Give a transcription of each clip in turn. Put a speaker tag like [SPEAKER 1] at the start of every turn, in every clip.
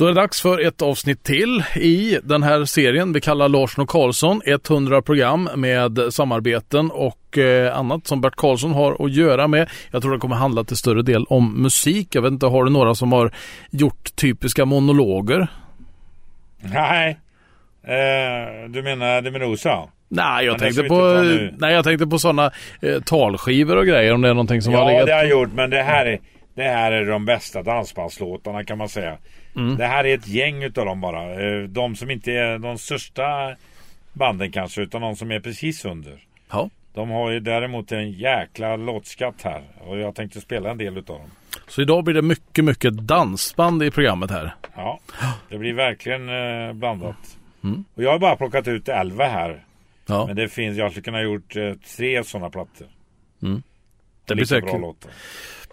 [SPEAKER 1] Då är det dags för ett avsnitt till i den här serien vi kallar Larsson och Karlsson. 100 program med samarbeten och eh, annat som Bert Karlsson har att göra med. Jag tror det kommer handla till större del om musik. Jag vet inte, har du några som har gjort typiska monologer?
[SPEAKER 2] Nej. Eh, du menar Demerosa?
[SPEAKER 1] Nej, jag tänkte på, nej, jag tänkte på sådana eh, talskivor och grejer om det är någonting som har
[SPEAKER 2] Ja,
[SPEAKER 1] legat...
[SPEAKER 2] det har jag gjort. Men det här är, det här är de bästa dansbandslåtarna kan man säga.
[SPEAKER 1] Mm.
[SPEAKER 2] Det här är ett gäng utav dem bara. Eh, De som inte är de största banden kanske, utan de som är precis under.
[SPEAKER 1] Ja.
[SPEAKER 2] De har ju däremot en jäkla låtskatt här. Och jag tänkte spela en del utav dem.
[SPEAKER 1] Så idag blir det mycket, mycket dansband i programmet här.
[SPEAKER 2] Ja, det blir verkligen eh, blandat.
[SPEAKER 1] Mm.
[SPEAKER 2] Och jag har bara plockat ut 11 här.
[SPEAKER 1] Ja,
[SPEAKER 2] Men det finns, jag skulle kunna ha gjort eh, tre sådana plattor.
[SPEAKER 1] det blir säkert
[SPEAKER 2] bra låtar.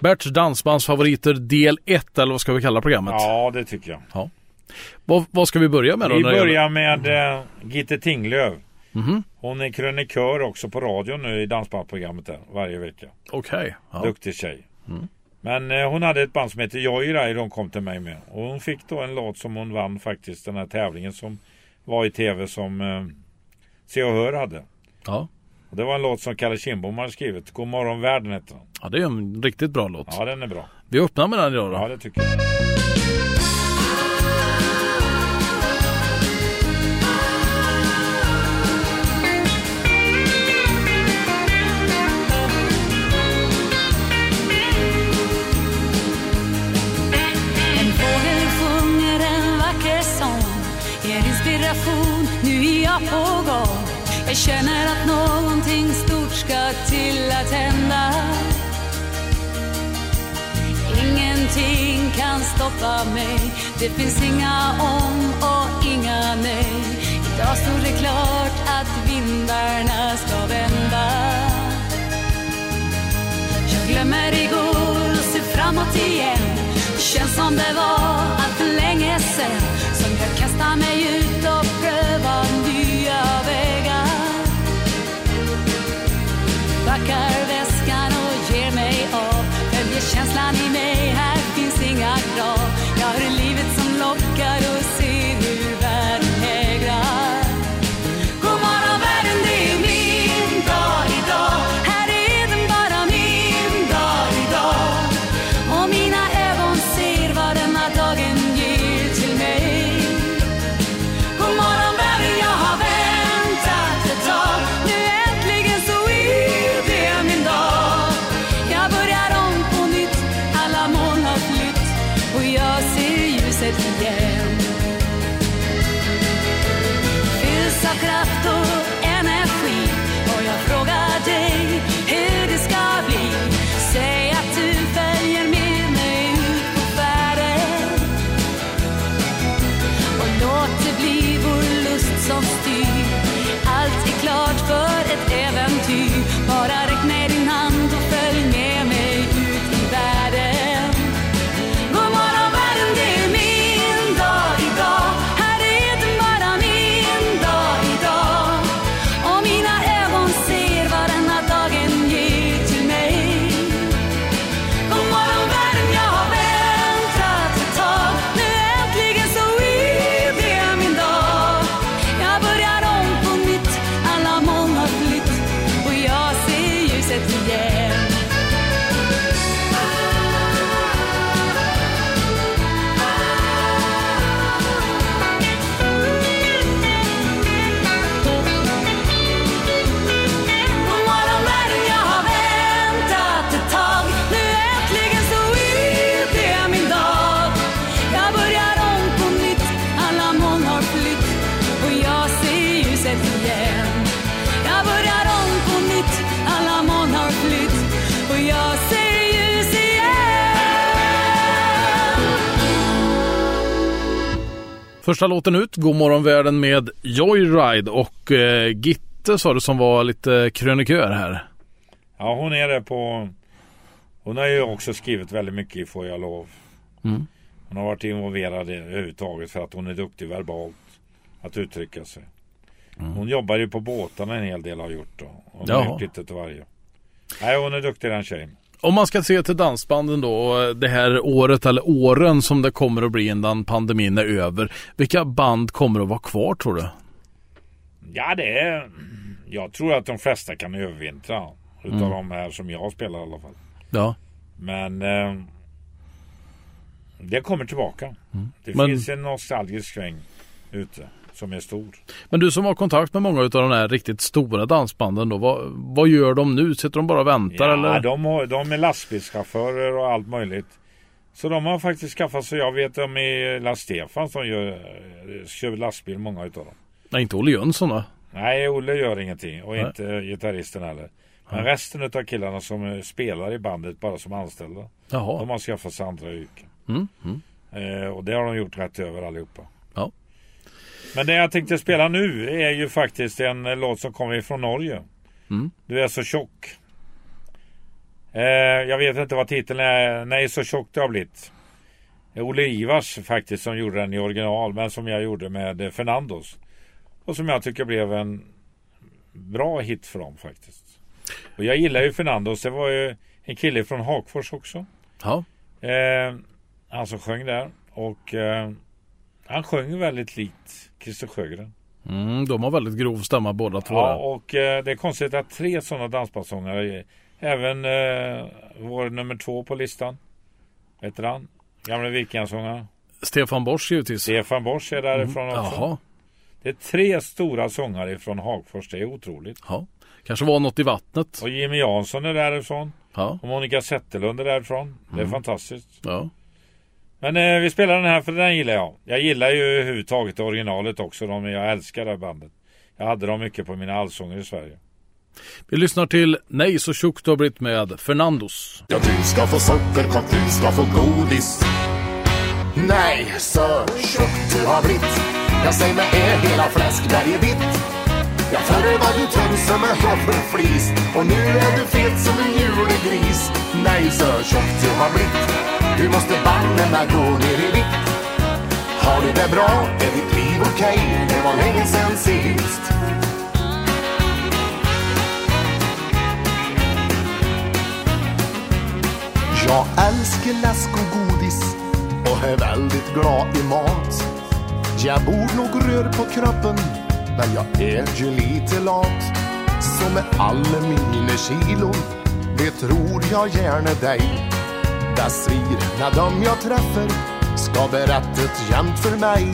[SPEAKER 1] Berts dansbandsfavoriter del 1 eller vad ska vi kalla programmet?
[SPEAKER 2] Ja, det tycker jag.
[SPEAKER 1] Vad, vad ska vi börja med då?
[SPEAKER 2] Vi börjar med eh, Gitte Tinglöf.
[SPEAKER 1] Mhm.
[SPEAKER 2] Hon är krönikör också på radion nu i dansbandsprogrammet där varje vecka.
[SPEAKER 1] Okej. Ja.
[SPEAKER 2] Duktig tjej.
[SPEAKER 1] Mm.
[SPEAKER 2] Men eh, hon hade ett band som heter Joyride de kom till mig med. Och hon fick då en låt som hon vann faktiskt den här tävlingen som var i tv som eh, Se och Hör hade.
[SPEAKER 1] Ja.
[SPEAKER 2] Det var en låt som Kalle Kindbom hade skrivit. God morgon världen hette den.
[SPEAKER 1] ja, det är en riktigt bra låt.
[SPEAKER 2] Ja den är bra.
[SPEAKER 1] Vi öppnar med den idag då.
[SPEAKER 2] Ja det tycker jag.
[SPEAKER 3] En fågel sjunger en vacker sång Ger inspiration, nu är jag på gång jag känner att någonting stort ska till att hända. Ingenting kan stoppa mig. Det finns inga om och inga nej. Idag står det klart att vindarna ska vända. Jag glömmer igår och ser framåt igen. Det känns som det var allt länge sen Som jag kastar mig ut och prövar
[SPEAKER 1] Första låten ut, God morgon världen med Joyride och eh, Gitte sa du som var lite krönikör här.
[SPEAKER 2] Ja hon är det på Hon har ju också skrivit väldigt mycket i Får jag lov.
[SPEAKER 1] Mm.
[SPEAKER 2] Hon har varit involverad i överhuvudtaget för att hon är duktig verbalt. Att uttrycka sig. Hon jobbar ju på båtarna en hel del har gjort då. Hon har gjort lite till varje. Nej hon är duktig den tjejen.
[SPEAKER 1] Om man ska se till dansbanden då, det här året eller åren som det kommer att bli innan pandemin är över. Vilka band kommer att vara kvar tror du?
[SPEAKER 2] Ja, det är... Jag tror att de flesta kan övervintra. Utav de här som jag spelar i alla fall.
[SPEAKER 1] Ja.
[SPEAKER 2] Men eh, det kommer tillbaka. Det
[SPEAKER 1] Men-
[SPEAKER 2] finns en nostalgisk sväng ute som är stor.
[SPEAKER 1] Men du som har kontakt med många av de här riktigt stora dansbanden då, vad, vad gör de nu? Sitter de bara och väntar
[SPEAKER 2] Ja,
[SPEAKER 1] eller?
[SPEAKER 2] de, har, de är lastbilschaufförer och allt möjligt. Så de har faktiskt skaffat sig, jag vet de i La Stefan som gör, kör lastbil, många utav dem.
[SPEAKER 1] Nej, inte Olle Jönsson va?
[SPEAKER 2] Nej, Olle gör ingenting och
[SPEAKER 1] Nej.
[SPEAKER 2] inte gitarristen heller. Men resten utav killarna som eh, spelar i bandet bara som anställda.
[SPEAKER 1] Jaha.
[SPEAKER 2] De har skaffat sig andra yrken.
[SPEAKER 1] Mm, mm.
[SPEAKER 2] Eh, och det har de gjort rätt över allihopa.
[SPEAKER 1] Ja.
[SPEAKER 2] Men det jag tänkte spela nu är ju faktiskt en eh, låt som kommer ifrån Norge.
[SPEAKER 1] Mm.
[SPEAKER 2] Du är så tjock. Eh, jag vet inte vad titeln är. Nej, så tjock det har blivit. Olle Ivars faktiskt som gjorde den i original men som jag gjorde med eh, Fernandos. Och som jag tycker blev en bra hit för dem faktiskt. Och jag gillar ju Fernandos. Det var ju en kille från Hagfors också.
[SPEAKER 1] Ja.
[SPEAKER 2] Eh, han som sjöng där. Och eh, han sjöng väldigt likt Christer Sjögren.
[SPEAKER 1] Mm, de har väldigt grov stämma båda två.
[SPEAKER 2] Ja, och eh, det är konstigt att tre sådana dansbandssångare, även eh, vår nummer två på listan, heter han? Gamle Vikingasångaren.
[SPEAKER 1] Stefan Borsch givetvis.
[SPEAKER 2] Stefan Borsch är därifrån också.
[SPEAKER 1] Jaha.
[SPEAKER 2] Det är tre stora sångare från Hagfors, det är otroligt.
[SPEAKER 1] Ja. Kanske var något i vattnet.
[SPEAKER 2] Och Jimmy Jansson är därifrån.
[SPEAKER 1] Ja.
[SPEAKER 2] Och Monica Zetterlund är därifrån. Det är
[SPEAKER 1] Mm.
[SPEAKER 2] fantastiskt.
[SPEAKER 1] Ja.
[SPEAKER 2] Men eh, vi spelar den här för den gillar jag. Jag gillar ju överhuvudtaget originalet också. De, jag älskar det här bandet. Jag hade dem mycket på mina allsånger i Sverige.
[SPEAKER 1] Vi lyssnar till Nej så tjockt du har blivit med Fernandos.
[SPEAKER 4] Ja, du ska få sockerkak, du ska få godis. Nej, så tjock du har blivit. Jag säger mig är hela fläskberget ditt. Ja, förr var du tunn som en havreflis och nu är du fet som en julegris. Nej, så tjock du har blivit. Du måste banne mig gå ner i vikt. Har du det bra? Är ditt liv okej? Det var länge sen sist. Jag älskar läsk och godis och är väldigt glad i mat. Jag borde nog röra på kroppen, men jag är ju lite lat. Så med alla mina kilon, det tror jag gärna dig. Det svir när de jag träffar ska berättet jämt för mig.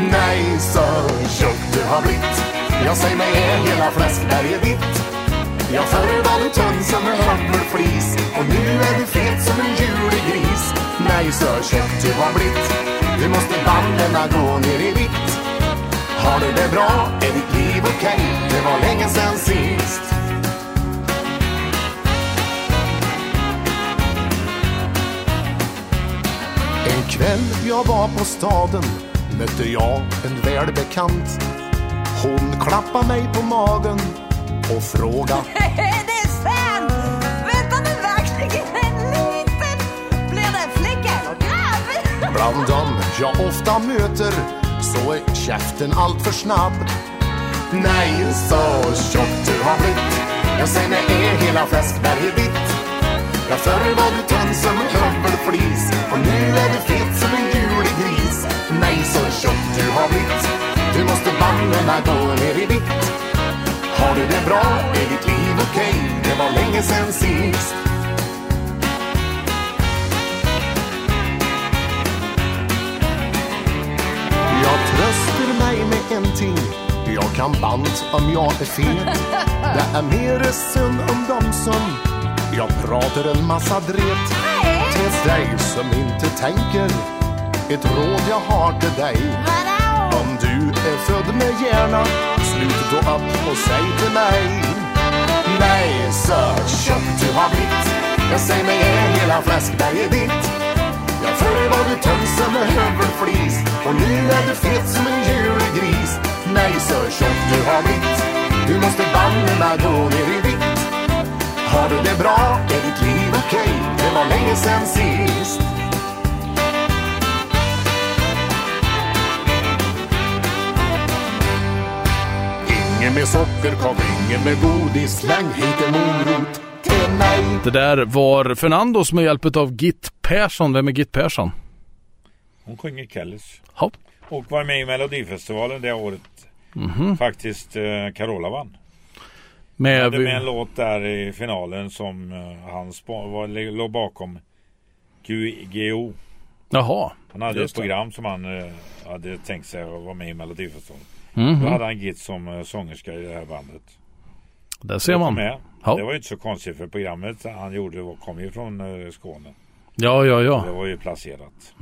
[SPEAKER 4] Nej, så tjock du har blivit. Jag säger mig är hela fläskberget ditt. Ja, förr var du tunn som en hammerflis och nu är du fet som en julegris. Nej, så tjock du har blivit. Du måste banden gå ner i vikt. Har du det bra? Är ditt liv okej? Det var länge sen sist. En kväll jag var på staden mötte jag en välbekant. Hon klappade mig på magen och frågade
[SPEAKER 5] det är sant! Vänta nu verkligen en liten... Blir det flicka eller grabb?
[SPEAKER 4] Bland dem jag ofta möter så är käften allt för snabb. Nej, så tjock du har blivit. Jag säger mig är hela fläskberget ditt. Ja, förr var du tunn som en huvudflis och nu är du fet som en julegris. Nej, så tjock du har blivit. Du måste banne gå ner i vikt. Har du det bra? Är ditt liv okej? Det var länge sen sist. Tröster mig med en ting. Jag kan bant om jag är fet Det är mer synd om dem som Jag pratar en massa dret. Till dig som inte tänker Ett råd jag har till dig. Om du är född med hjärna Slut då upp och säg till mig. Nej, så kött du har blivit. Jag säger mig är hela fläskberget ditt förr var du tönt som en hövelflis och nu är du fet som en julegris. Nej, så tjock du har blivit. Du måste banne gå ner i vikt. Har du det bra? Är ditt liv okej? Okay? Det var länge sen sist. Ingen med sockerkaka, ingen med godis. Släng hit en morot till mig.
[SPEAKER 1] Det där var Fernando som med hjälp av Git Persson. Vem är Git Persson?
[SPEAKER 2] Hon sjunger Kellys. Och var med i Melodifestivalen det året.
[SPEAKER 1] Mhm.
[SPEAKER 2] Faktiskt eh, Carola vann.
[SPEAKER 1] Med,
[SPEAKER 2] hade med en låt där i finalen som eh, han var, låg bakom QGO.
[SPEAKER 1] Jaha.
[SPEAKER 2] Han hade ett program som han eh, hade tänkt sig att vara med i Melodifestivalen.
[SPEAKER 1] Mhm.
[SPEAKER 2] Då hade han Git som eh, sångerska i det här bandet.
[SPEAKER 1] Där ser man.
[SPEAKER 2] Med.
[SPEAKER 1] Ja.
[SPEAKER 2] Det var ju inte så konstigt för programmet han gjorde kom ju från eh, Skåne.
[SPEAKER 1] Ja, ja,
[SPEAKER 2] Det
[SPEAKER 1] ja.
[SPEAKER 2] var ju placerat.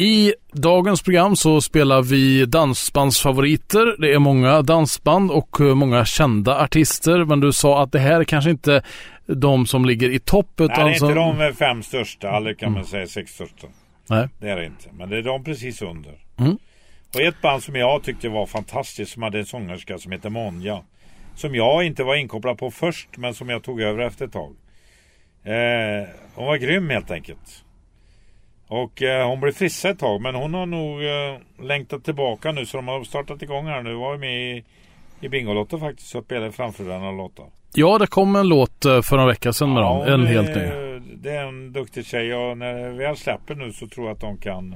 [SPEAKER 1] I dagens program så spelar vi dansbandsfavoriter. Det är många dansband och många kända artister. Men du sa att det här är kanske inte de som ligger i topp.
[SPEAKER 2] Nej, det
[SPEAKER 1] Utan
[SPEAKER 2] är inte
[SPEAKER 1] som...
[SPEAKER 2] de eh, fem största, eller kan man säga sex största.
[SPEAKER 1] Nej.
[SPEAKER 2] Det är det inte. Men det är de precis under.
[SPEAKER 1] Mm.
[SPEAKER 2] Och ett band som jag tyckte var fantastiskt som hade en sångerska som heter Monja. Som jag inte var inkopplad på först men som jag tog över efter ett tag. Eh, hon var grym helt enkelt. Och eh, hon blev frissa ett tag men hon har nog eh, längtat tillbaka nu så de har startat igång här nu. Var med i, i Bingolotto faktiskt och spelade framför några låtar.
[SPEAKER 1] Ja, det kom en låt eh, för några veckor sedan med dem.
[SPEAKER 2] hon
[SPEAKER 1] En
[SPEAKER 2] är-
[SPEAKER 1] helt ny.
[SPEAKER 2] Det är en duktig tjej och när vi väl släpper nu så tror jag att de kan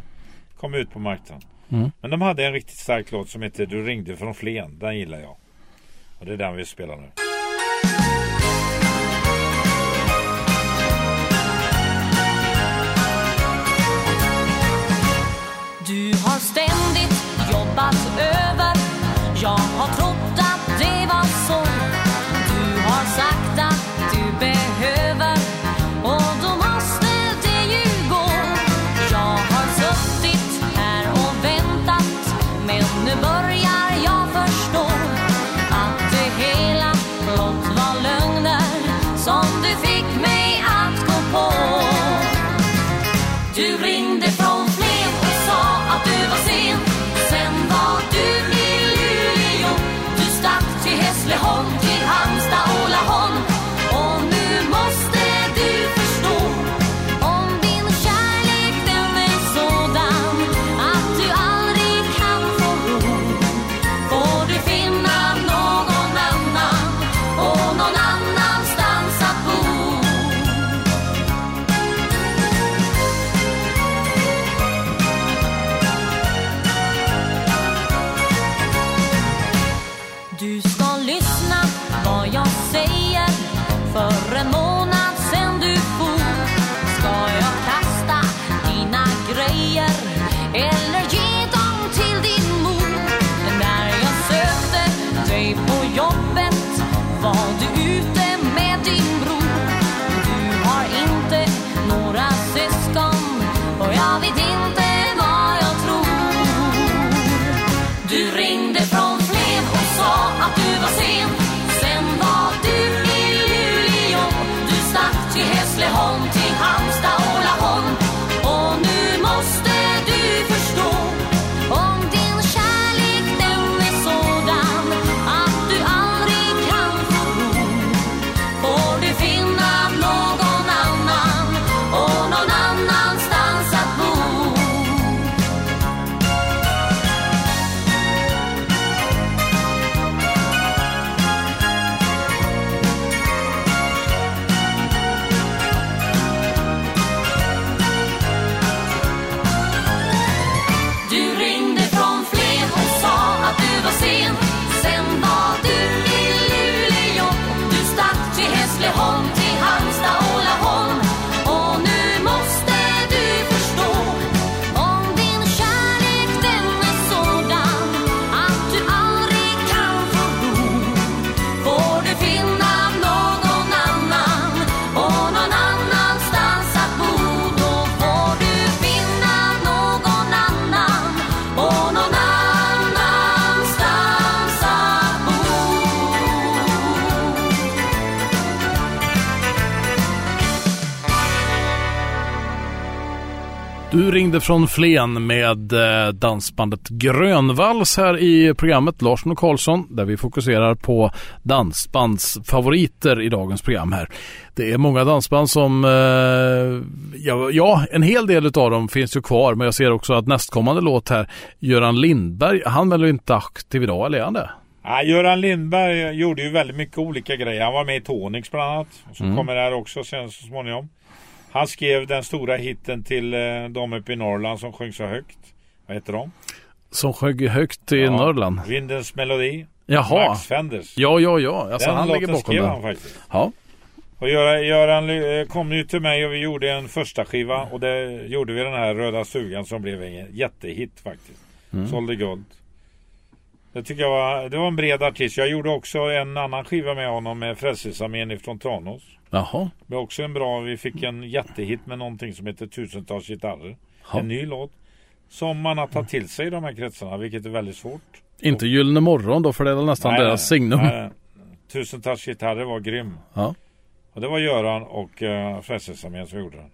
[SPEAKER 2] komma ut på marknaden.
[SPEAKER 1] Mm.
[SPEAKER 2] Men de hade en riktigt stark låt som heter Du ringde från Flen. Den gillar jag. Och det är den vi spelar nu.
[SPEAKER 6] But över ringde från Flen med
[SPEAKER 1] eh, dansbandet Grönvalls här i programmet Larsson och Karlsson där vi fokuserar på dansbandsfavoriter i dagens program här. Det är många dansband som, eh, ja, ja en hel del av dem finns ju kvar men jag ser också att nästkommande låt här, Göran Lindberg, han är väl inte aktiv idag eller är han det?
[SPEAKER 2] Ja, Göran Lindberg gjorde ju väldigt mycket olika grejer. Han var med i Tonix bland annat. Som kommer där också sen så småningom. Han skrev den stora hitten till eh, de uppe i Norrland som sjöng så högt. Vad heter de?
[SPEAKER 1] Som sjöng högt i
[SPEAKER 2] Ja,
[SPEAKER 1] Norrland.
[SPEAKER 2] Vindens melodi.
[SPEAKER 1] Jaha.
[SPEAKER 2] Max Fenders.
[SPEAKER 1] Ja, ja, ja. Alltså,
[SPEAKER 2] den
[SPEAKER 1] han ligger bakom
[SPEAKER 2] skrev
[SPEAKER 1] den.
[SPEAKER 2] han faktiskt.
[SPEAKER 1] Ja.
[SPEAKER 2] Och Göran, Göran eh, kom ju till mig och vi gjorde en första skiva och det gjorde vi den här Röda stugan som blev en jättehit faktiskt.
[SPEAKER 1] Mm.
[SPEAKER 2] Sålde guld. Det tycker jag var, det var en bred artist. Jag gjorde också en annan skiva med honom med Frälsningsarmén ifrån Tranås.
[SPEAKER 1] Jaha.
[SPEAKER 2] Det var också en bra, vi fick en jättehit med någonting som heter Tusentals gitarrer.
[SPEAKER 1] Ja.
[SPEAKER 2] En ny låt. Som man har tagit till sig i de här kretsarna, vilket är väldigt svårt.
[SPEAKER 1] Inte Gyllene morgon då, för det är väl nästan deras signum.
[SPEAKER 2] nej, nej. Tusentals gitarrer var grym.
[SPEAKER 1] Ja.
[SPEAKER 2] Och det var Göran och uh, Frälsningsarmén som gjorde den.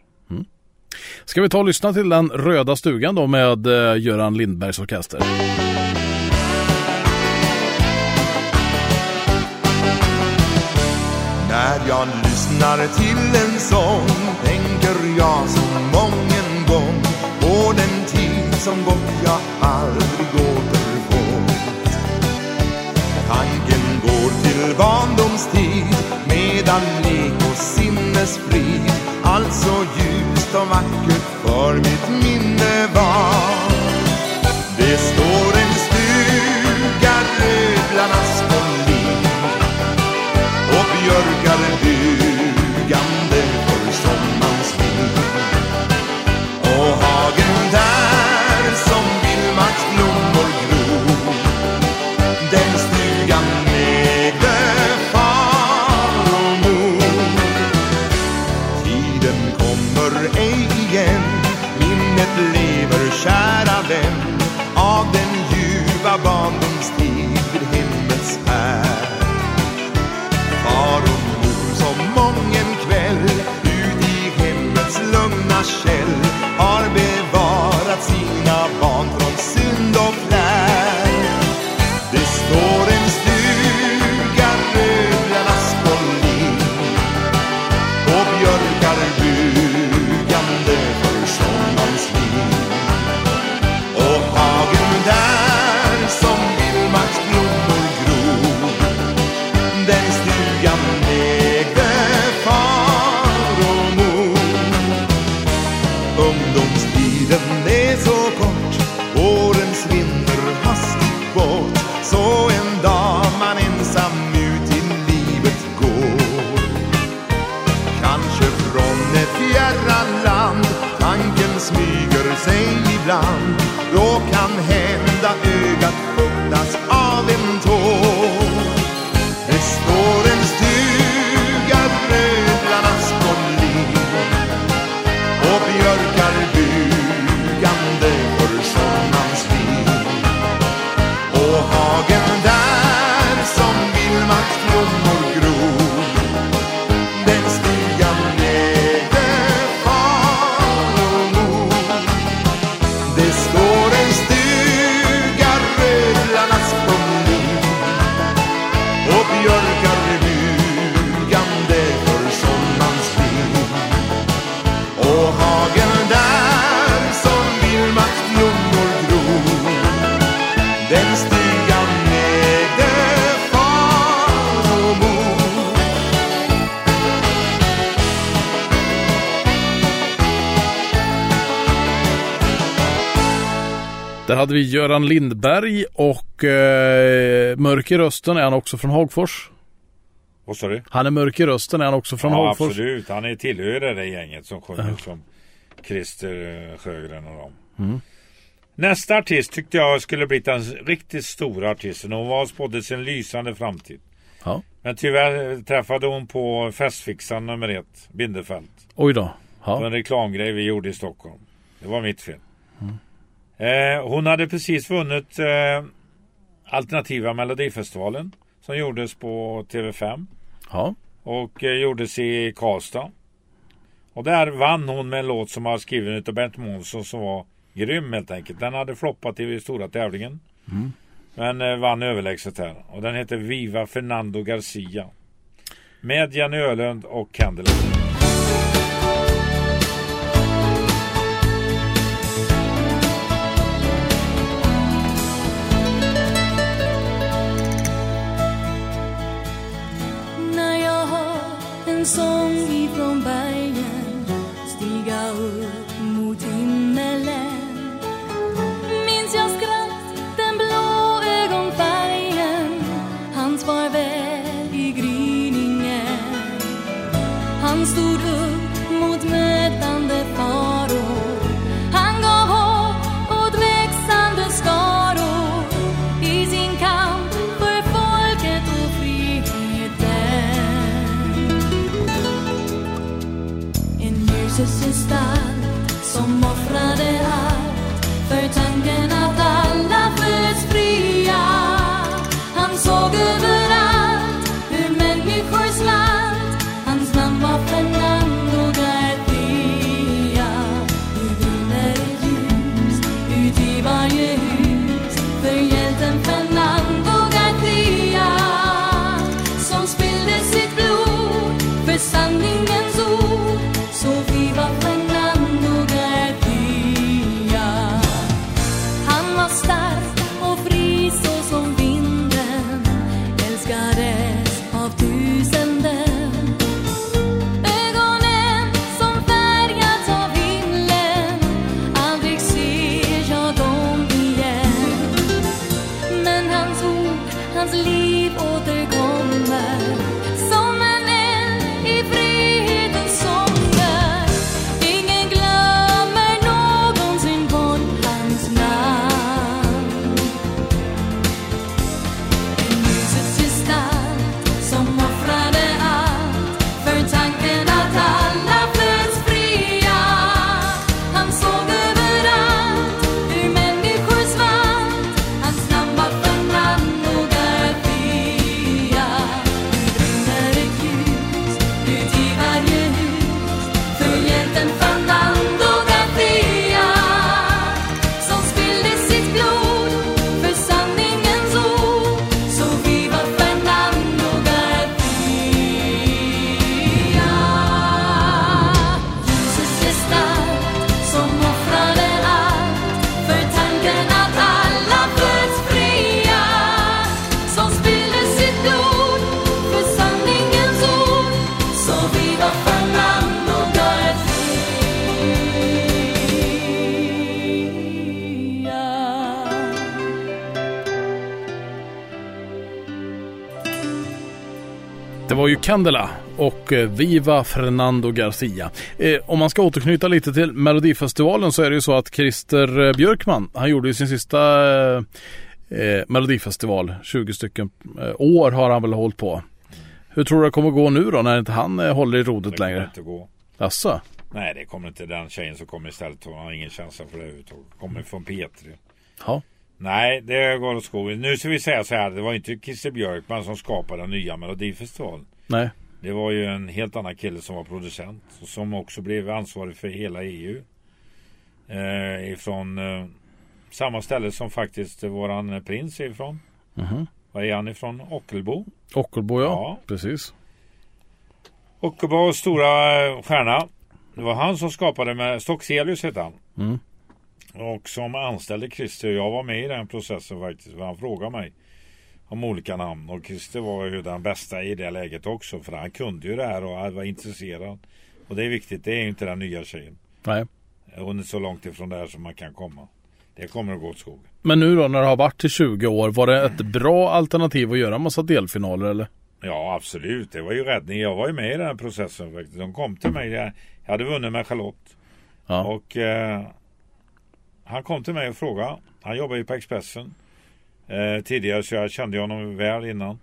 [SPEAKER 1] Ska vi ta och lyssna till den röda stugan då med eh, Göran Lindbergs orkester?
[SPEAKER 7] När jag lyssnar till en sång tänker jag så mången gång på den tid som gått jag aldrig återfått. Tanken går till barndomstid medan lek och sinnesfrid allt så ljust och vackert för mitt minne var. Det står Där
[SPEAKER 1] hade vi Göran Lindberg och eh, mörk i rösten. Är han också från Hagfors?
[SPEAKER 2] Vad sa du?
[SPEAKER 1] Han är mörk i rösten. Är han också från
[SPEAKER 2] Ja
[SPEAKER 1] Hagfors?
[SPEAKER 2] absolut, han är tillhör det där gänget som sjunger som Christer eh, Sjögren och dem. Nästa artist tyckte jag skulle blivit en riktigt stor artist. Hon var spådde sin lysande framtid.
[SPEAKER 1] Ja.
[SPEAKER 2] Men tyvärr eh, träffade hon på festfixaren nummer ett, Bindefält.
[SPEAKER 1] Oj då.
[SPEAKER 2] På
[SPEAKER 1] Ja.
[SPEAKER 2] en reklamgrej vi gjorde i Stockholm. Det var mitt fel. Eh, hon hade precis vunnit eh, Alternativa Melodifestivalen som gjordes på TV5
[SPEAKER 1] ja.
[SPEAKER 2] och eh, gjordes i Karlstad. Och där vann hon med en låt som var skriven av Bent Månsson som var grym helt enkelt. Den hade floppat i stora tävlingen. Men eh, vann överlägset här. Och den heter Viva Fernando Garcia. Med Jenny Ölund och Candlelight.
[SPEAKER 8] 送一封。Var
[SPEAKER 1] ju Candela och eh, Viva Fernando Garcia. Eh, om man ska återknyta lite till Melodifestivalen så är det ju så att Christer eh, Björkman, han gjorde ju sin sista eh, eh, Melodifestival. 20 stycken år har han väl hållit på. Hur tror du det kommer gå nu då när inte han håller i
[SPEAKER 2] Det
[SPEAKER 1] rodet
[SPEAKER 2] kommer
[SPEAKER 1] längre?
[SPEAKER 2] inte gå.
[SPEAKER 1] Jaså?
[SPEAKER 2] Nej, det kommer inte den tjejen som kommer istället. Hon har ingen känsla för det överhuvudtaget. Kommer från P3.
[SPEAKER 1] Ja.
[SPEAKER 2] Nej, det går åt skogen. Nu ska vi säga så här. Det var inte Christer Björkman som skapade den nya Melodifestivalen.
[SPEAKER 1] Nej.
[SPEAKER 2] Det var ju en helt annan kille som var producent. Som också blev ansvarig för hela EU. Eh, ifrån eh, samma ställe som faktiskt våran prins är ifrån.
[SPEAKER 1] Mhm.
[SPEAKER 2] Var är han ifrån? Ockelbo.
[SPEAKER 1] Ockelbo ja.
[SPEAKER 2] Ja.
[SPEAKER 1] Precis.
[SPEAKER 2] Ockelbos stora eh, stjärna. Det var han som skapade med Stockselius hette han.
[SPEAKER 1] Mm.
[SPEAKER 2] Och som anställde Christer. Jag var med i den processen faktiskt. Han frågade mig om olika namn. Och Christer var ju den bästa i det läget också. För han kunde ju det här och var intresserad. Och det är viktigt. Det är ju inte den nya tjejen.
[SPEAKER 1] Nej.
[SPEAKER 2] Hon är så långt ifrån det här som man kan komma. Det kommer att gå åt skogen.
[SPEAKER 1] Men nu då när det har varit i 20 år, var det ett bra alternativ att göra en massa delfinaler eller?
[SPEAKER 2] Ja absolut. Det var ju räddning. Jag var ju med i den här processen faktiskt. De kom till mig. Jag hade vunnit med Charlotte.
[SPEAKER 1] Ja.
[SPEAKER 2] Och eh, han kom till mig och frågade. Han jobbade ju på Expressen eh, tidigare så jag kände honom väl innan.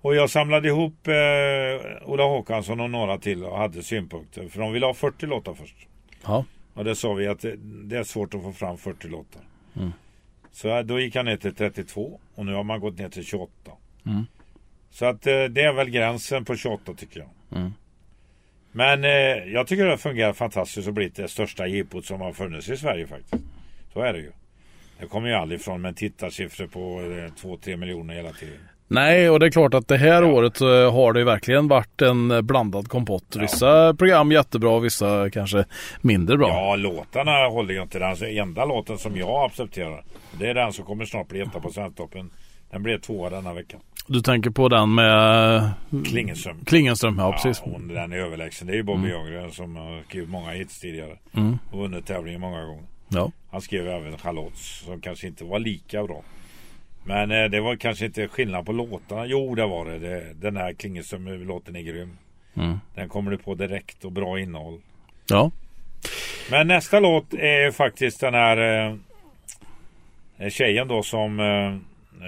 [SPEAKER 2] Och jag samlade ihop eh, Ola Håkansson och några till och hade synpunkter. För de ville ha 40 låtar först.
[SPEAKER 1] Ja.
[SPEAKER 2] Och det sa vi att det, det är svårt att få fram 40 låtar.
[SPEAKER 1] Mm.
[SPEAKER 2] Så eh, då gick han ner till 32 och nu har man gått ner till 28.
[SPEAKER 1] Mm.
[SPEAKER 2] Så att eh, det är väl gränsen på 28 tycker jag.
[SPEAKER 1] Mm.
[SPEAKER 2] Men eh, jag tycker det fungerar fantastiskt och blivit det största jippot som har funnits i Sverige faktiskt. Så är det ju. Det kommer ju aldrig ifrån med tittarsiffror på eh, 2-3 miljoner hela tiden.
[SPEAKER 1] Nej, och det är klart att det här året eh, har det verkligen varit en eh, blandad kompott. Vissa program jättebra, vissa kanske mindre bra.
[SPEAKER 2] Ja, låtarna håller ju inte. Den alltså, enda låten som jag accepterar. Det är den som kommer snart bli etta på Svensktoppen. Den blev tvåa denna vecka.
[SPEAKER 1] Du tänker på den med eh,
[SPEAKER 2] Klingenström.
[SPEAKER 1] Klingenström, ja precis.
[SPEAKER 2] Ja, hon, den är överlägsen. Det är ju Bobby Ljunggren som har skrivit många hits tidigare.
[SPEAKER 1] Mm.
[SPEAKER 2] Och vunnit tävlingen många gånger.
[SPEAKER 1] Ja.
[SPEAKER 2] Han skrev även Charlotte som kanske inte var lika bra. Men eh, det var kanske inte skillnad på låtarna. Jo, det var det. det den här Klingenström-låten är grym.
[SPEAKER 1] Mm.
[SPEAKER 2] Den kommer du på direkt och bra innehåll.
[SPEAKER 1] Ja.
[SPEAKER 2] Men nästa låt är faktiskt den här eh, tjejen då som eh,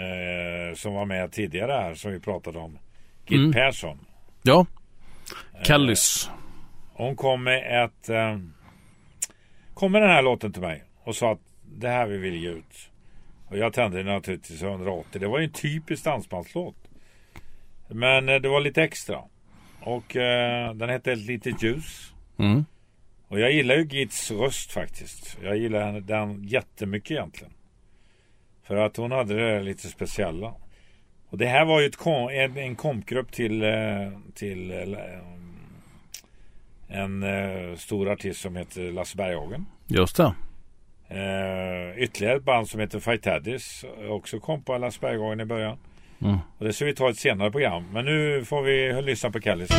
[SPEAKER 2] eh, som var med tidigare här som vi pratade om. Git
[SPEAKER 1] Mm.
[SPEAKER 2] Persson.
[SPEAKER 1] Ja. Kellys.
[SPEAKER 2] Hon kom med ett eh, kom med den här låten till mig och sa att det här vi vill ge ut. Och jag tände den naturligtvis 180. Det var ju en typisk dansbandslåt. Men eh, det var lite extra. Och eh, den hette Ett litet ljus.
[SPEAKER 1] Mm.
[SPEAKER 2] Och jag gillar ju Gits röst faktiskt. Jag gillar den jättemycket egentligen. För att hon hade det lite speciella. Och det här var ju ett kom, en, en kompgrupp till, eh, till eh, en eh, stor artist som heter Lasse Berghagen.
[SPEAKER 1] Just det.
[SPEAKER 2] Eh, ytterligare ett band som heter Fight Taddies. Också kom på Lasse Berghagen i början.
[SPEAKER 1] Mm.
[SPEAKER 2] Och det ska vi ta ett senare program. Men nu får vi lyssna på Kallis.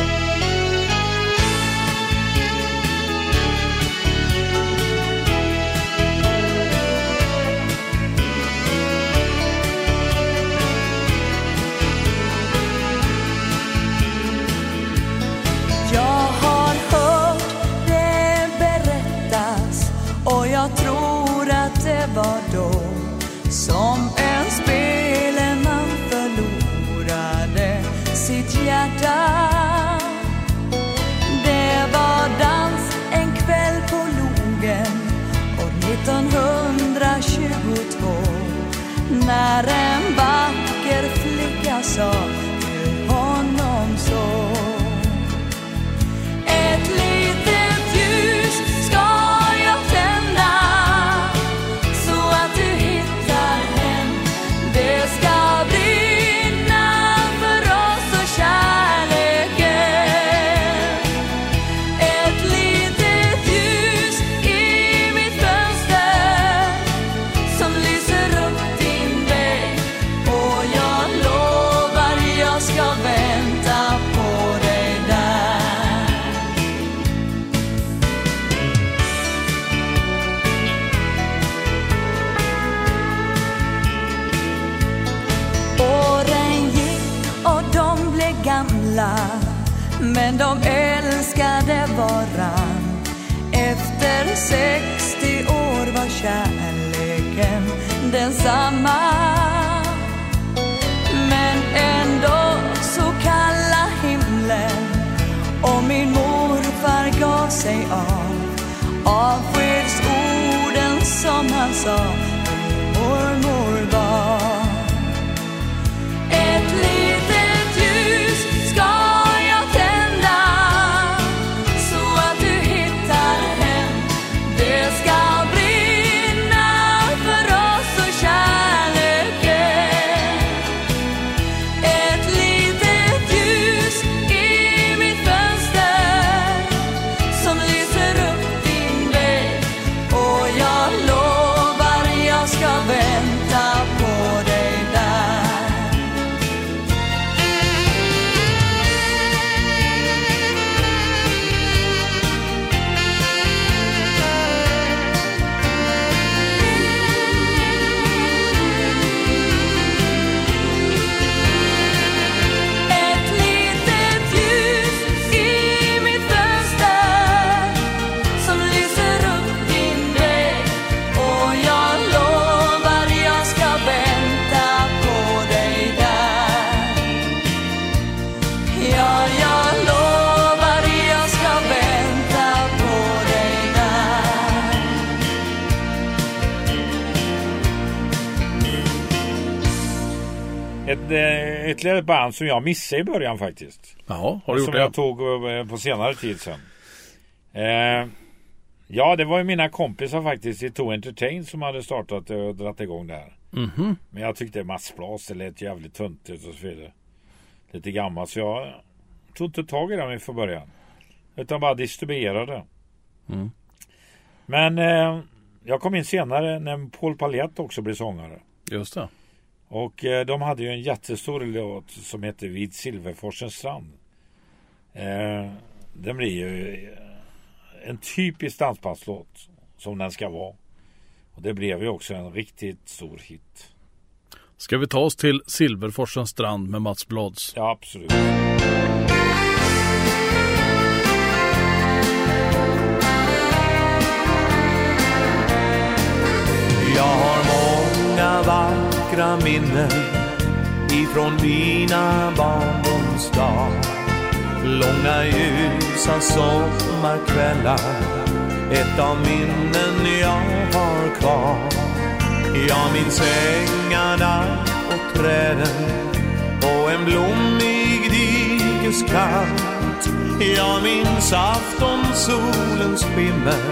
[SPEAKER 3] Efter 60 år var kärleken densamma. Men ändå så kalla himlen och min morfar gav sig av Avskedsorden som han sa.
[SPEAKER 2] Ytterligare ett band som jag missade i början faktiskt.
[SPEAKER 1] Ja, har du gjort
[SPEAKER 2] som
[SPEAKER 1] det?
[SPEAKER 2] jag tog eh, på senare tid sen. Eh, ja, det var ju mina kompisar faktiskt i To Entertain som hade startat och dragit igång det här.
[SPEAKER 1] Mhm.
[SPEAKER 2] Men jag tyckte Mats Blas, det lät jävligt töntigt och så vidare. Lite gammalt så jag tog inte tag i det från början. Utan bara distribuerade.
[SPEAKER 1] Mm.
[SPEAKER 2] Men eh, jag kom in senare när Paul Palett också blev sångare.
[SPEAKER 1] Just det.
[SPEAKER 2] Och eh, de hade ju en jättestor låt som heter Vid Silverforsens strand. Eh, den blir ju eh, en typisk dansbandslåt som den ska vara. Och det blev ju också en riktigt stor hit.
[SPEAKER 1] Ska vi ta oss till Silverforsens strand med Mats Blads?
[SPEAKER 2] Ja, absolut.
[SPEAKER 3] Jag har många varv
[SPEAKER 9] vackra minnen ifrån mina barndomsdagar. Långa ljusa sommarkvällar, ett av minnen jag har kvar. Jag minns ängarna och träden och en blommig dikeskant. Jag minns aftonsolens skimmer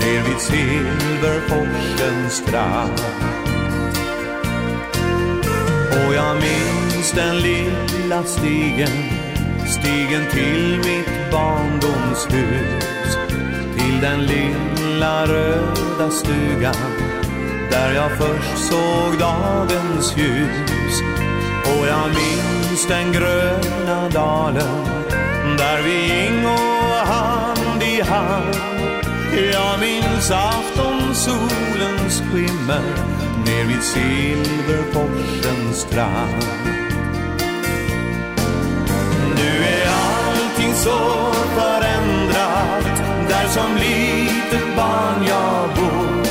[SPEAKER 9] ner vid Silverforsens strand. Och jag minns den lilla stigen, stigen till mitt barndomshus. Till den lilla röda stugan, där jag först såg dagens ljus. Och jag minns den gröna dalen, där vi gingo hand i hand. Jag minns aftonsolens skimmer ner vid Silverforsens strand. Nu är allting så förändrat där som litet barn jag bott.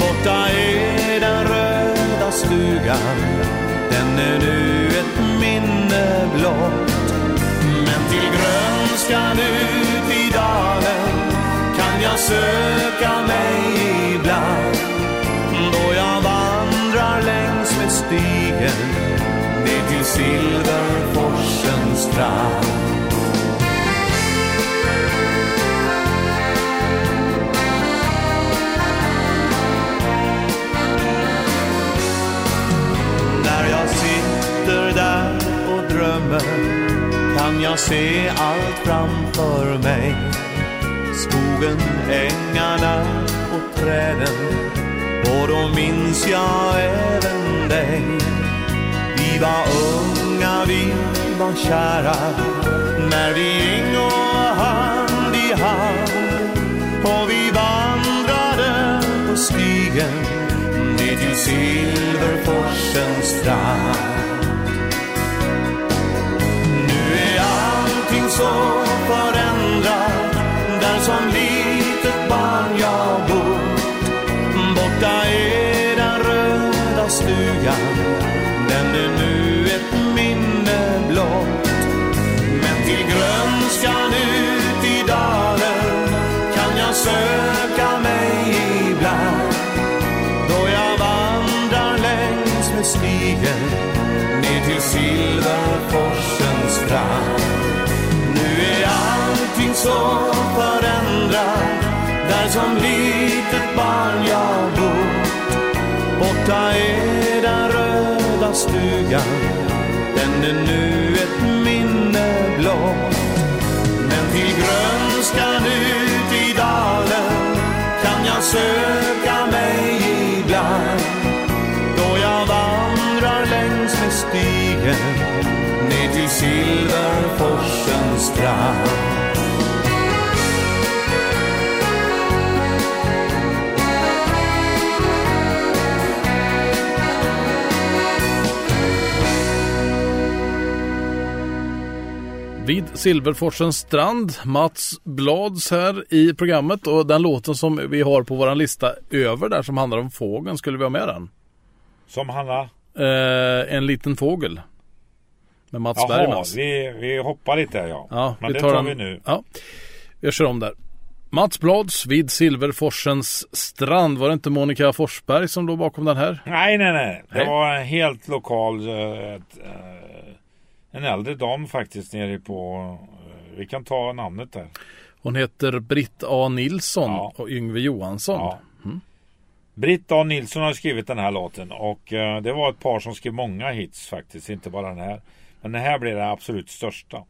[SPEAKER 9] Borta är den röda stugan, den är nu ett minne blott. Men till grönskan ut i dalen kan jag söka mig ibland stigen ner till Silverforsens strand. När jag sitter där och drömmer kan jag se allt framför mig. Skogen, ängarna och träden och då minns jag även dig. Vi var unga, vi var kära när vi ingo hand i hand och vi vandrade på stigen ner till Silverforsens strand. Nu är allting så stugan, den är nu ett minne blott. Men till grönskan ut i dalen kan jag söka mig ibland då jag vandrar längs med stigen ner till Silverforsens strand. Nu är allting så förändrat där som litet barn jag. Borta är den röda stugan, den är nu ett minne blott. Men till grönskan ut i dalen kan jag söka mig ibland då jag vandrar längs med stigen ner till Silverforsens strand.
[SPEAKER 1] Vid Silverforsens strand, Mats Blads här i programmet och den låten som vi har på våran lista över där som handlar om fågeln, skulle vi ha med den?
[SPEAKER 2] Som Hanna.
[SPEAKER 1] Eh, en liten fågel. Med Mats
[SPEAKER 2] Jaha,
[SPEAKER 1] Bergmans.
[SPEAKER 2] vi, vi hoppar lite här ja.
[SPEAKER 1] Ja,
[SPEAKER 2] Men
[SPEAKER 1] vi
[SPEAKER 2] det
[SPEAKER 1] tar
[SPEAKER 2] tar
[SPEAKER 1] den-
[SPEAKER 2] vi nu.
[SPEAKER 1] Ja, jag kör om där. Mats Blads vid Silverforsens strand. Var det inte Monica Forsberg som låg bakom den här?
[SPEAKER 2] Nej, nej, nej. Det
[SPEAKER 1] Nej.
[SPEAKER 2] var en helt lokal, ett, eh, en äldre dam faktiskt nere på, eh, vi kan ta namnet där.
[SPEAKER 1] Hon heter Britt A Nilsson
[SPEAKER 2] Ja.
[SPEAKER 1] och Yngve Johansson.
[SPEAKER 2] Ja. Britt A Nilsson har skrivit den här låten och eh, det var ett par som skrev många hits faktiskt, inte bara den här. Men den här blev den absolut största.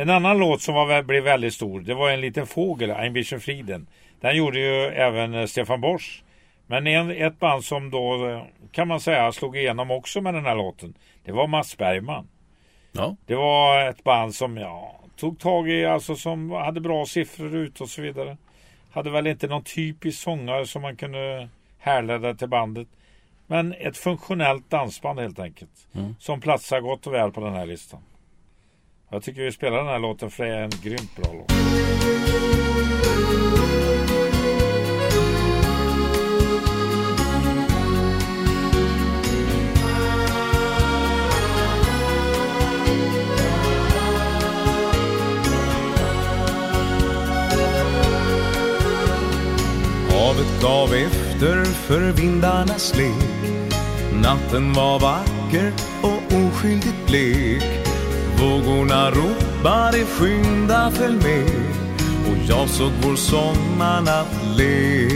[SPEAKER 2] En annan låt som var, blev väldigt stor, det var en liten fågel, Ein bisschen Frieden. Den gjorde ju även eh, Stefan Borsch. Men en, ett band som då, kan man säga, slog igenom också med den här låten, det var Mats Bergman.
[SPEAKER 1] Ja.
[SPEAKER 2] Det var ett band som ja, tog tag i, alltså som hade bra siffror ut och så vidare. Hade väl inte någon typisk sångare som man kunde härleda till bandet. Men ett funktionellt dansband helt enkelt. Som platsar gott och väl på den här listan. Jag tycker vi spelar den här låten för det är en grymt bra låt.
[SPEAKER 9] Gav efter för vindarnas lek. Natten var vacker och oskyldigt blek. Vågorna ropade skynda följ med och jag såg vår sommarnatt le.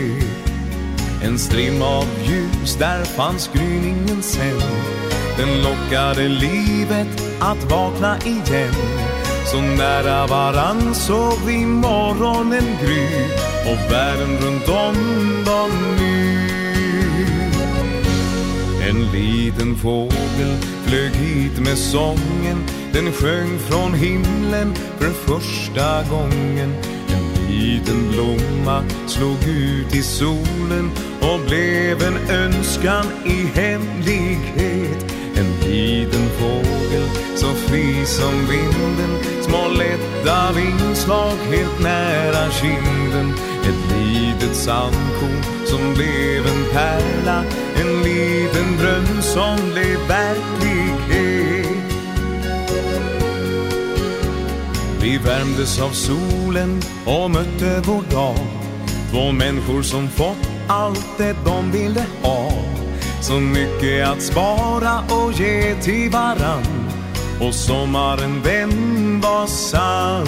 [SPEAKER 9] En strimma av ljus, där fanns gryningen sen. Den lockade livet att vakna igen. Så nära varann såg vi morgonen gry och världen runt om dem nu. En liten fågel flög hit med sången. Den sjöng från himlen för första gången. En liten blomma slog ut i solen och blev en önskan i hemlighet. En liten fågel så fri som vinden. Små lätta vingslag helt nära kinden. Ett litet sandkorn som blev en pärla. En liten dröm som blev verklighet. Vi värmdes av solen och mötte vår dag. Två människor som fått allt det de ville ha. Så mycket att spara och ge till varann. Och sommaren den var sann?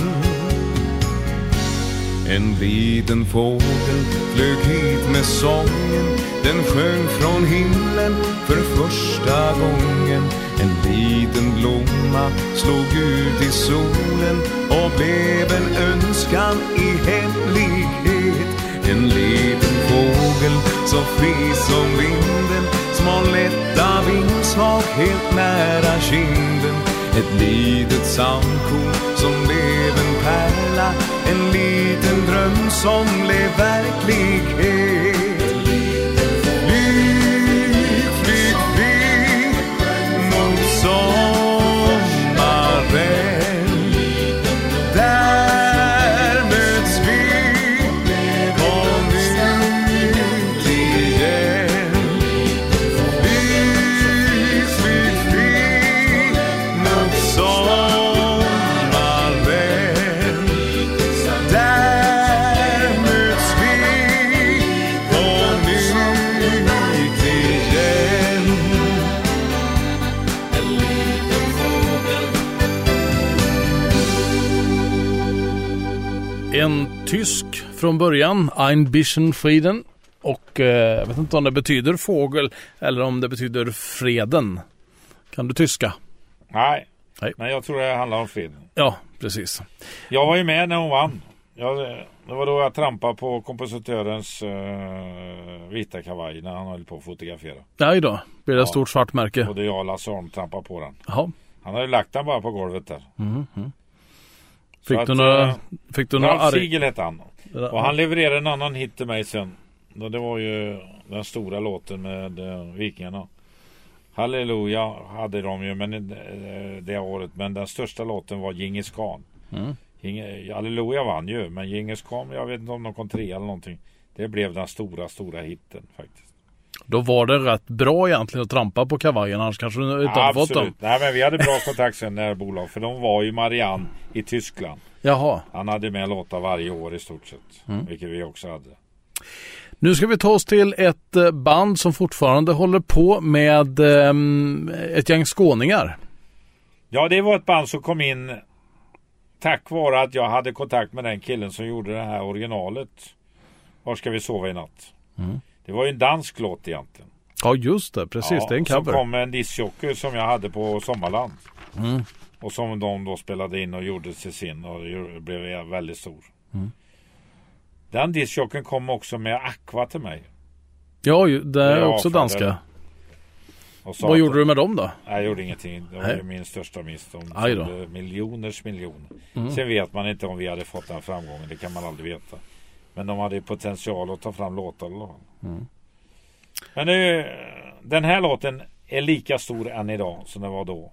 [SPEAKER 9] En liten fågel flög hit med sången. Den sjöng från himlen för första gången. En liten blomma slog ut i solen och blev en önskan i hemlighet. En liten fågel så fri som vinden Små lätta vingslag helt nära kinden. Ett litet sandkorn som blev en pärla En liten dröm som blev verklighet
[SPEAKER 1] från början, Ein bisschen Frieden. Och eh, jag vet inte om det betyder fågel eller om det betyder freden. Kan du tyska?
[SPEAKER 2] Nej.
[SPEAKER 1] Nej.
[SPEAKER 2] Men jag tror det handlar om freden.
[SPEAKER 1] Ja, precis.
[SPEAKER 2] Jag var ju med när hon vann. Jag, det var då jag trampade på kompositörens eh, vita kavaj när han höll på att fotografera.
[SPEAKER 1] Nej då, blir det
[SPEAKER 2] Ja.
[SPEAKER 1] stort svart märke.
[SPEAKER 2] Och det jag och Lasse Holm trampade på den.
[SPEAKER 1] Jaha.
[SPEAKER 2] Han hade lagt den bara på golvet där.
[SPEAKER 1] Fick,
[SPEAKER 2] Så
[SPEAKER 1] du
[SPEAKER 2] att,
[SPEAKER 1] några,
[SPEAKER 2] eh,
[SPEAKER 1] fick du några
[SPEAKER 2] Ralf. Siegel hette han. Och han levererade en annan hit till mig sen. Och Det var ju den stora låten med eh, Vikingarna. Halleluja hade de ju men, eh, det året. Men den största låten var Djingis khan.
[SPEAKER 1] Mm.
[SPEAKER 2] Halleluja vann ju. Men Djingis khan, jag vet inte om de kom tre eller någonting. Det blev den stora, stora hitten faktiskt.
[SPEAKER 1] Då var det rätt bra egentligen att trampa på kavajen annars kanske du inte hade fått dem.
[SPEAKER 2] Nej men vi hade bra kontakt sen när bolag. För de var ju Marianne i Tyskland.
[SPEAKER 1] Jaha.
[SPEAKER 2] Han hade med låtar varje år i stort sett.
[SPEAKER 1] Mm.
[SPEAKER 2] Vilket vi också hade.
[SPEAKER 1] Nu ska vi ta oss till ett eh, band som fortfarande håller på med ehm, ett gäng skåningar.
[SPEAKER 2] Ja, det var ett band som kom in tack vare att jag hade kontakt med den killen som gjorde det här originalet. Var ska vi sova i natt?
[SPEAKER 1] Mm.
[SPEAKER 2] Det var ju en dansk låt egentligen.
[SPEAKER 1] Ja just det, precis.
[SPEAKER 2] ja,
[SPEAKER 1] det är en
[SPEAKER 2] Som
[SPEAKER 1] cover.
[SPEAKER 2] kom med en discjockey som jag hade på Sommarland.
[SPEAKER 1] Mm.
[SPEAKER 2] Och som de då spelade in och gjorde till sin och det blev väldigt stor.
[SPEAKER 1] Mm.
[SPEAKER 2] Den discjockeyn kom också med Aqua till mig.
[SPEAKER 1] Ja, det är också danska.
[SPEAKER 2] Och
[SPEAKER 1] Vad gjorde du med dem då?
[SPEAKER 2] Jag gjorde ingenting. Det var
[SPEAKER 1] Nej.
[SPEAKER 2] min största miss. De miljoners miljoner.
[SPEAKER 1] Mm.
[SPEAKER 2] Sen vet man inte om vi hade fått den framgången. Det kan man aldrig veta. Men de hade ju potential att ta fram låtar. i alla fall.
[SPEAKER 1] Mm.
[SPEAKER 2] Men det, den här låten är lika stor än idag som den var då.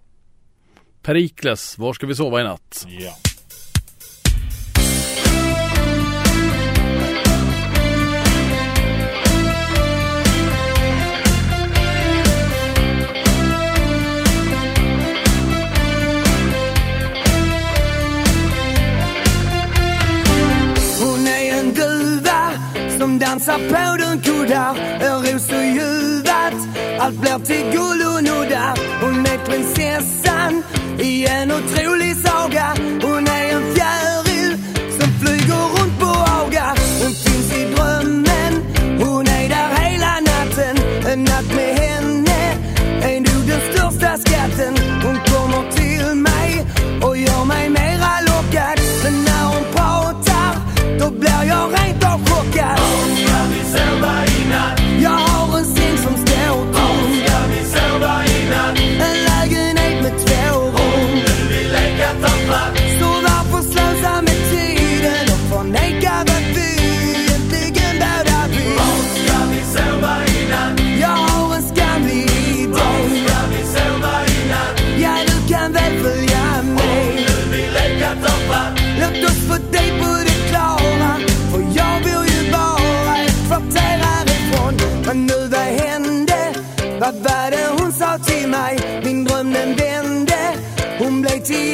[SPEAKER 1] Perikles, var ska vi sova i natt?
[SPEAKER 2] Ja.
[SPEAKER 10] Hon på en kudda, en ros och ljuvat. Allt blir till guld och nuddar. Hon är prinsessan i en otrolig saga. Hon är en fjäril som flyger runt på Haga. Hon finns i drömmen, hon är där hela natten. En natt med henne är nog den största skatten. Hon kommer till mig och gör mig mera lockad. Men när hon pratar, då blir jag ren chockad. Om Jag har en säng som står tom. En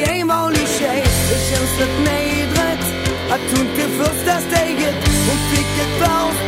[SPEAKER 10] En vanlig tjej. Det känns rätt nedrätt att hon tog första steget. Hon fick ett barn.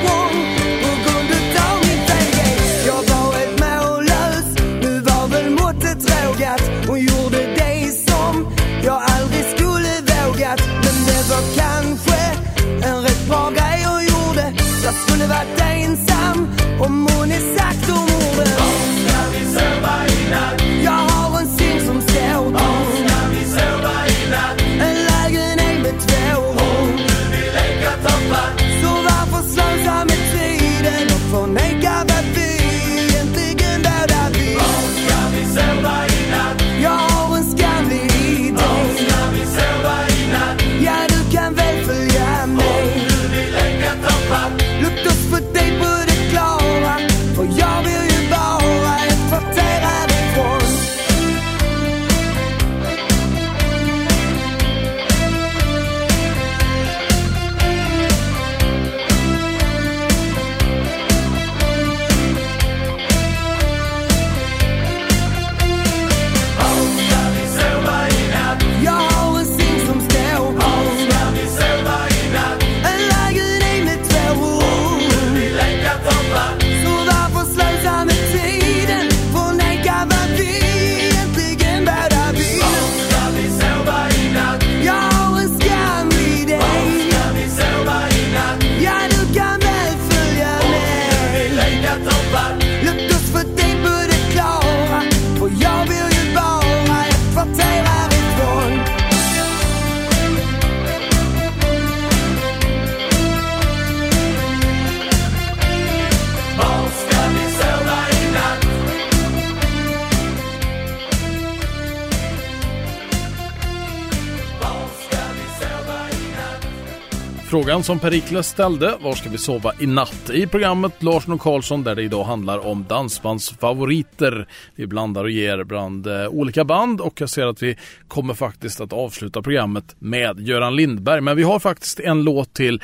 [SPEAKER 1] Frågan som Perikles ställde, var ska vi sova i natt? I programmet Larsson och Karlsson där det idag handlar om dansbandsfavoriter. Vi blandar och ger bland eh, olika band och jag ser att vi kommer faktiskt att avsluta programmet med Göran Lindberg. Men vi har faktiskt en låt till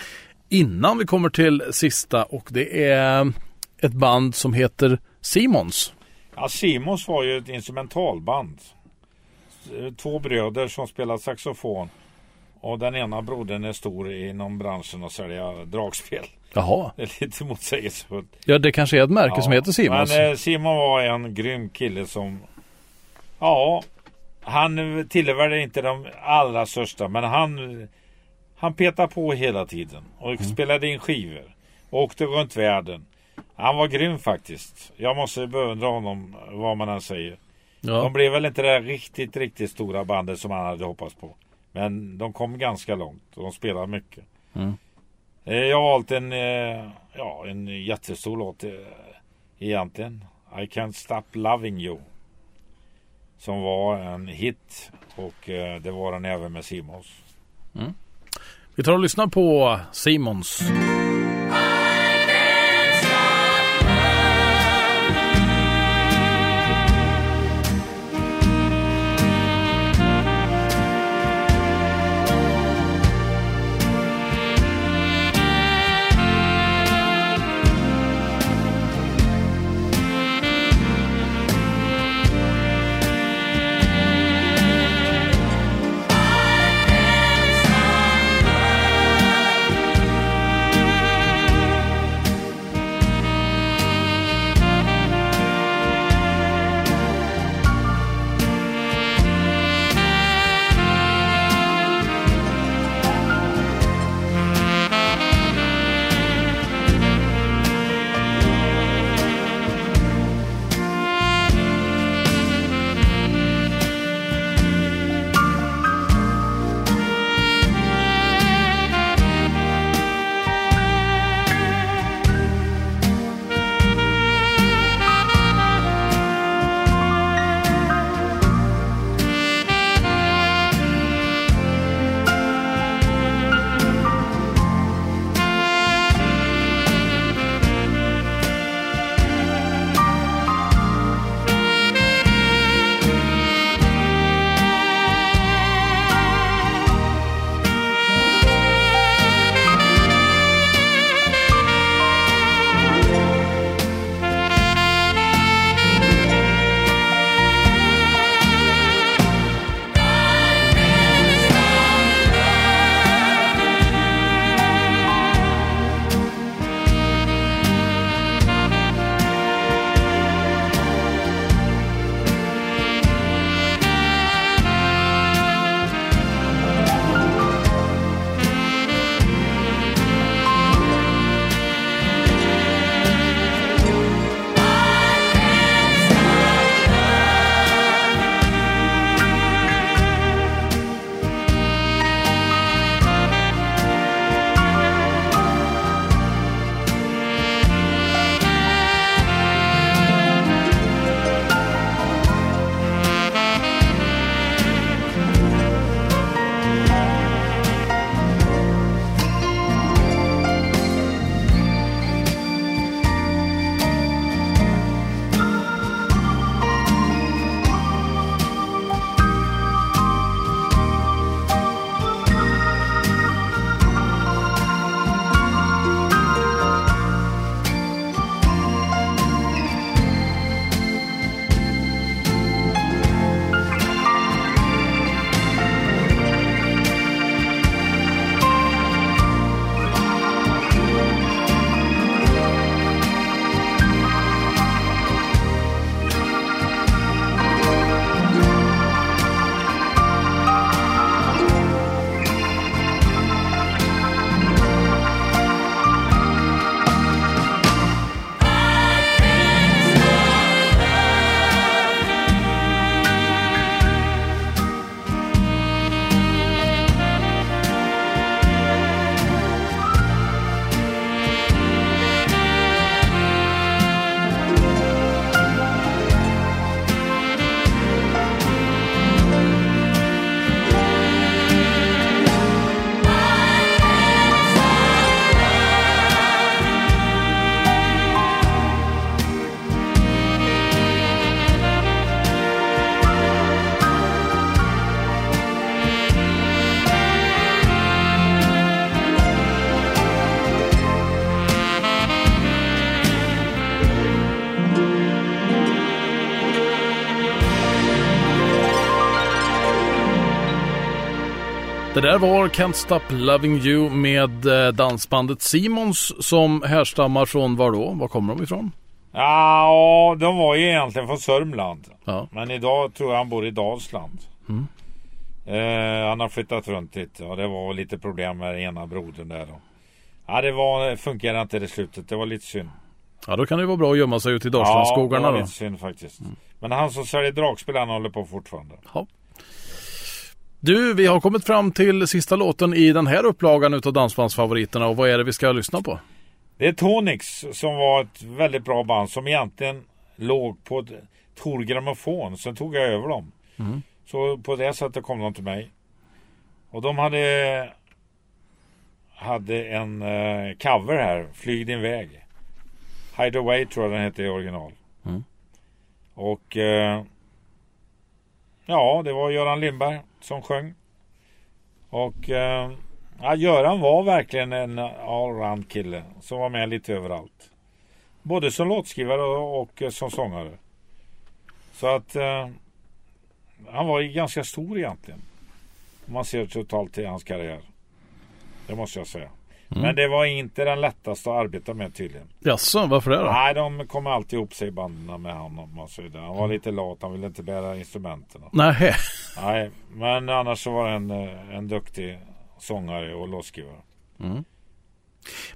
[SPEAKER 1] innan vi kommer till sista och det är ett band som heter Simons.
[SPEAKER 2] Ja, Simons var ju ett instrumentalband. Eh, två bröder som spelade saxofon. Och den ena brodern är stor inom branschen och säljer dragspel.
[SPEAKER 1] Jaha,
[SPEAKER 2] Det är lite motsägelsefullt.
[SPEAKER 1] ja det kanske är ett märke som
[SPEAKER 2] Ja,
[SPEAKER 1] heter Simons.
[SPEAKER 2] Men eh, Simon var en grym kille som... Ja, han tillhör inte de allra största men han... Han petade på hela tiden och
[SPEAKER 1] Mm.
[SPEAKER 2] spelade in skivor. Och åkte runt världen. Han var grym faktiskt. Jag måste beundra honom vad man än säger.
[SPEAKER 1] ja.
[SPEAKER 2] De blev väl inte det riktigt, riktigt stora bandet som han hade hoppats på. Men de kom ganska långt och de spelade mycket.
[SPEAKER 1] Mm.
[SPEAKER 2] Eh, Jag har valt en, eh, ja, en jättestor låt eh, egentligen. I can't stop loving you. Som var en hit och det var den även med Simons.
[SPEAKER 1] Vi tar och lyssnar på Simons. Det där var Can't Stop Loving You med eh, dansbandet Simons som härstammar från var då? Var kommer de ifrån?
[SPEAKER 2] Ja, de var ju egentligen från Sörmland.
[SPEAKER 1] Ja.
[SPEAKER 2] Men idag tror jag han bor i Dalsland. Eh, han har flyttat runt dit och det var lite problem med ena brodern där. Då. Ja, det var, fungerade inte i slutet. Det var lite synd.
[SPEAKER 1] Ja, då kan det vara bra att gömma sig ute i Dalslandsskogarna
[SPEAKER 2] ja, det var
[SPEAKER 1] då.
[SPEAKER 2] lite synd faktiskt. Men han som säljer dragspel han håller på fortfarande.
[SPEAKER 1] Ja. Du, vi har kommit fram till sista låten i den här upplagan utav Dansbandsfavoriterna och vad är det vi ska lyssna på?
[SPEAKER 2] Det är Tonix som var ett väldigt bra band som egentligen låg på Tor Grammofon. Sen tog jag över dem. Så på det sättet kom de till mig. Och de hade hade en eh, cover här, Flyg din väg. Hideaway tror jag den hette i original.
[SPEAKER 1] Mm.
[SPEAKER 2] Och eh, ja, det var Göran Lindberg som sjöng. Och eh, ja, Göran var verkligen en allround kille som var med lite överallt. Både som låtskrivare och, och som sångare. Så att eh, han var ganska stor egentligen. Om man ser totalt till hans karriär. Det måste jag säga. Men det var inte den lättaste att arbeta med tydligen.
[SPEAKER 1] Jaså, varför det då?
[SPEAKER 2] Nej, de kom alltid ihop sig i banden med honom och så vidare. Han var lite lat, han ville inte bära instrumenten.
[SPEAKER 1] Nej.
[SPEAKER 2] Nej, men annars så var han en, eh, en duktig sångare och låtskrivare.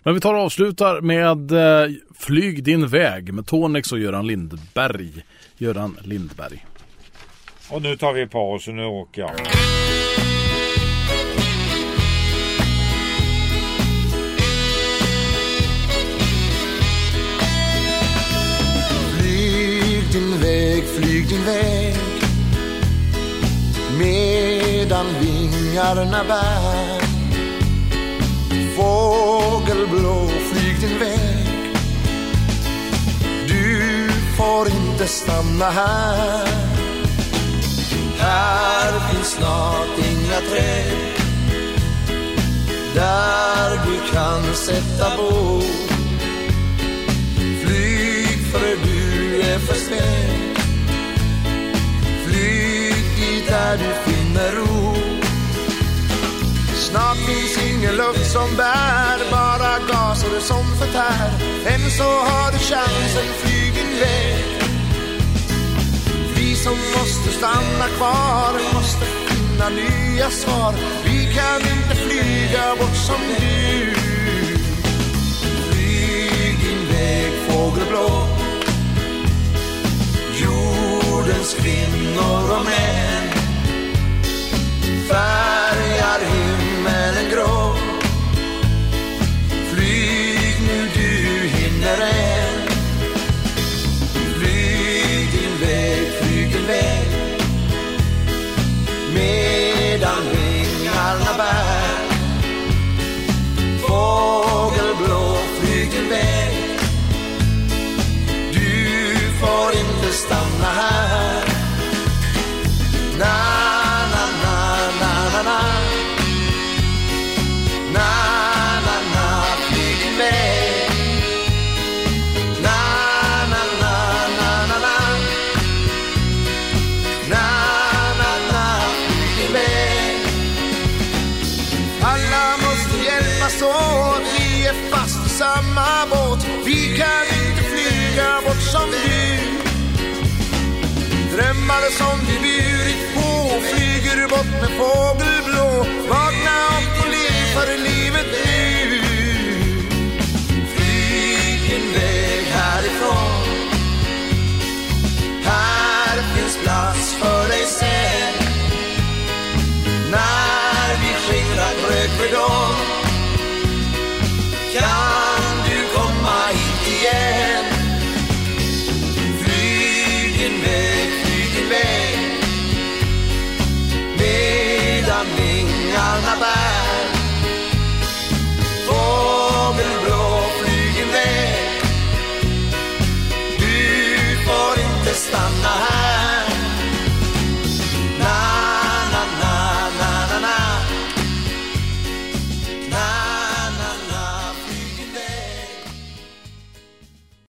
[SPEAKER 1] Men vi tar och avslutar med eh, Flyg din väg med Tonix och Göran Lindberg. Göran Lindberg.
[SPEAKER 2] Och nu tar vi paus och nu åker jag.
[SPEAKER 4] Din väg Medan vingarna bär. Fågelblå, flyg din väg. Du får inte stanna här. Här finns snart inga träd. Där du kan sätta bo Flyg för du är för snäll Flyg dit där du finner ro. Snart finns ingen luft som bär Bara gaser som förtär. Än så har du chansen, flyg din väg? Vi som måste stanna kvar Måste finna nya svar. Vi kan inte flyga bort som du. Flyg din väg fågelblå. Jordens kvinnor och män. Fär som vi burit på. Flyger bort med fågel